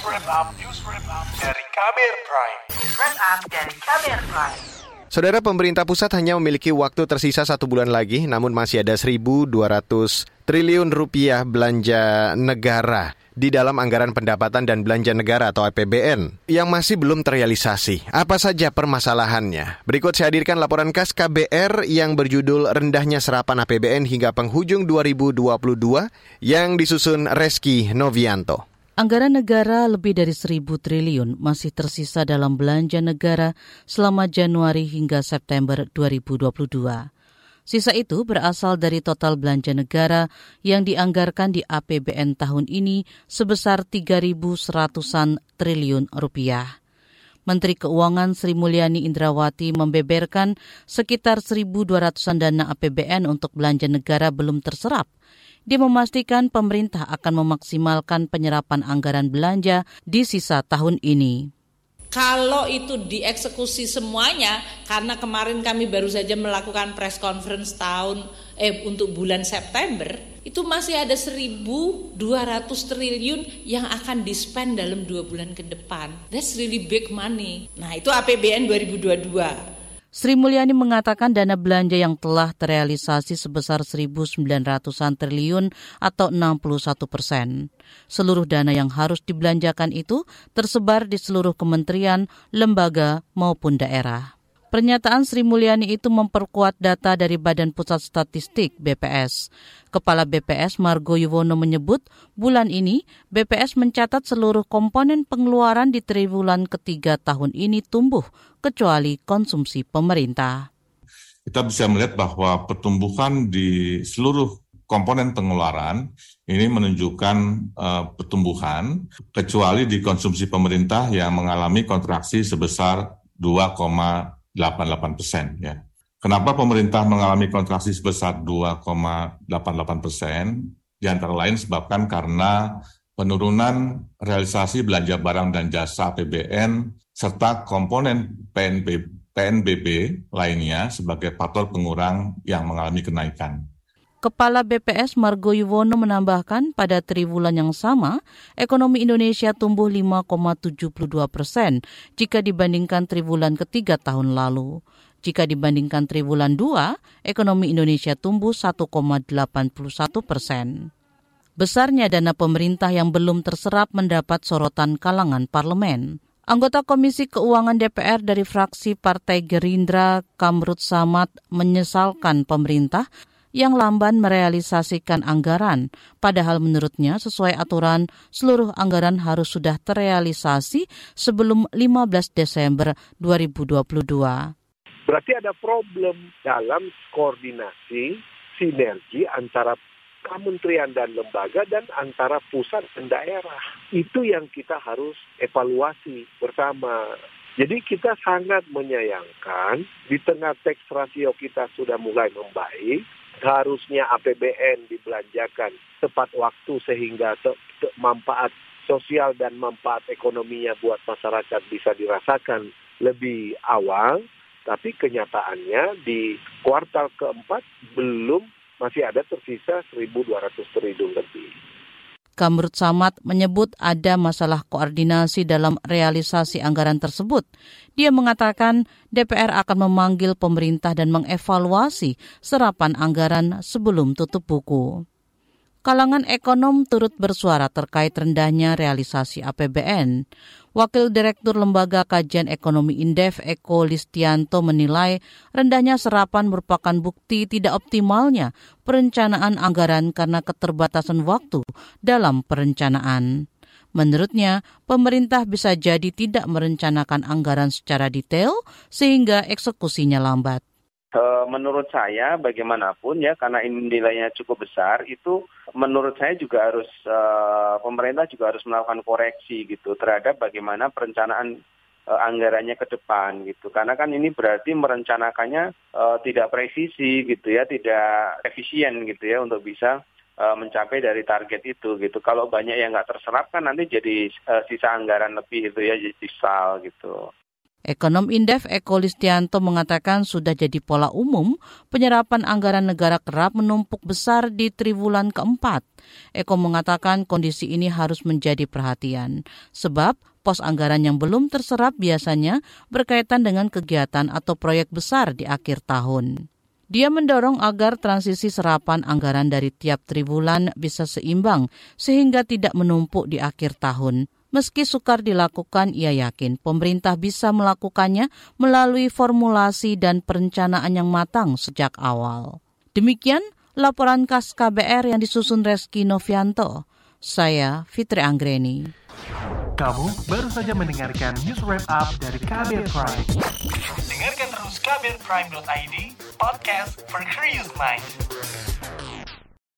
up, news wrap Prime. Up dari Kamer Prime. Saudara pemerintah pusat hanya memiliki waktu tersisa satu bulan lagi, namun masih ada 1.200 triliun rupiah belanja negara di dalam anggaran pendapatan dan belanja negara atau APBN yang masih belum terrealisasi. Apa saja permasalahannya? Berikut saya hadirkan laporan khas KBR yang berjudul Rendahnya Serapan APBN hingga penghujung 2022 yang disusun Reski Novianto. Anggaran negara lebih dari seribu triliun masih tersisa dalam belanja negara selama Januari hingga September 2022. Sisa itu berasal dari total belanja negara yang dianggarkan di APBN tahun ini sebesar 3.100-an triliun rupiah. Menteri Keuangan Sri Mulyani Indrawati membeberkan sekitar 1.200-an dana APBN untuk belanja negara belum terserap – dia memastikan pemerintah akan memaksimalkan penyerapan anggaran belanja di sisa tahun ini. Kalau itu dieksekusi semuanya, karena kemarin kami baru saja melakukan press conference tahun eh untuk bulan September, itu masih ada 1.200 triliun yang akan dispend dalam dua bulan ke depan. That's really big money. Nah itu APBN 2022. Sri Mulyani mengatakan dana belanja yang telah terrealisasi sebesar 1.900-an triliun atau 61 persen. Seluruh dana yang harus dibelanjakan itu tersebar di seluruh kementerian, lembaga maupun daerah. Pernyataan Sri Mulyani itu memperkuat data dari Badan Pusat Statistik BPS. Kepala BPS Margo Yuwono menyebut bulan ini BPS mencatat seluruh komponen pengeluaran di triwulan ketiga tahun ini tumbuh kecuali konsumsi pemerintah. Kita bisa melihat bahwa pertumbuhan di seluruh komponen pengeluaran ini menunjukkan uh, pertumbuhan kecuali di konsumsi pemerintah yang mengalami kontraksi sebesar 2, 88 persen. Ya. Kenapa pemerintah mengalami kontraksi sebesar 2,88 persen? Di antara lain sebabkan karena penurunan realisasi belanja barang dan jasa APBN serta komponen PNB, PNBB lainnya sebagai faktor pengurang yang mengalami kenaikan. Kepala BPS Margo Yuwono menambahkan pada triwulan yang sama, ekonomi Indonesia tumbuh 5,72 persen jika dibandingkan triwulan ketiga tahun lalu. Jika dibandingkan triwulan 2, ekonomi Indonesia tumbuh 1,81 persen. Besarnya dana pemerintah yang belum terserap mendapat sorotan kalangan parlemen. Anggota Komisi Keuangan DPR dari fraksi Partai Gerindra, Kamrut Samad, menyesalkan pemerintah yang lamban merealisasikan anggaran, padahal menurutnya sesuai aturan seluruh anggaran harus sudah terrealisasi sebelum 15 Desember 2022. Berarti ada problem dalam koordinasi sinergi antara kementerian dan lembaga dan antara pusat dan daerah. Itu yang kita harus evaluasi bersama. Jadi kita sangat menyayangkan di tengah teks rasio kita sudah mulai membaik, harusnya APBN dibelanjakan tepat waktu sehingga te, te, manfaat sosial dan manfaat ekonominya buat masyarakat bisa dirasakan lebih awal, tapi kenyataannya di kuartal keempat belum masih ada tersisa 1.200 triliun lebih. Kamrut Samad menyebut ada masalah koordinasi dalam realisasi anggaran tersebut. Dia mengatakan DPR akan memanggil pemerintah dan mengevaluasi serapan anggaran sebelum tutup buku. Kalangan ekonom turut bersuara terkait rendahnya realisasi APBN. Wakil Direktur Lembaga Kajian Ekonomi Indef Eko Listianto menilai rendahnya serapan merupakan bukti tidak optimalnya perencanaan anggaran karena keterbatasan waktu dalam perencanaan. Menurutnya, pemerintah bisa jadi tidak merencanakan anggaran secara detail sehingga eksekusinya lambat. Eh, menurut saya bagaimanapun ya karena ini nilainya cukup besar itu menurut saya juga harus uh, pemerintah juga harus melakukan koreksi gitu terhadap bagaimana perencanaan uh, anggarannya ke depan gitu. Karena kan ini berarti merencanakannya tidak presisi gitu ya tidak efisien gitu ya untuk bisa mencapai dari target itu gitu. Kalau banyak yang nggak terserap kan nanti jadi sisa anggaran lebih itu ya jadi sal gitu Ekonom Indef Eko Listianto mengatakan sudah jadi pola umum penyerapan anggaran negara kerap menumpuk besar di triwulan keempat. Eko mengatakan kondisi ini harus menjadi perhatian, sebab pos anggaran yang belum terserap biasanya berkaitan dengan kegiatan atau proyek besar di akhir tahun. Dia mendorong agar transisi serapan anggaran dari tiap triwulan bisa seimbang sehingga tidak menumpuk di akhir tahun. Meski sukar dilakukan, ia yakin pemerintah bisa melakukannya melalui formulasi dan perencanaan yang matang sejak awal. Demikian laporan khas KBR yang disusun Reski Novianto. Saya Fitri Anggreni. Kamu baru saja mendengarkan news wrap up dari KBR Prime. Dengarkan terus kbrprime.id, podcast for curious mind.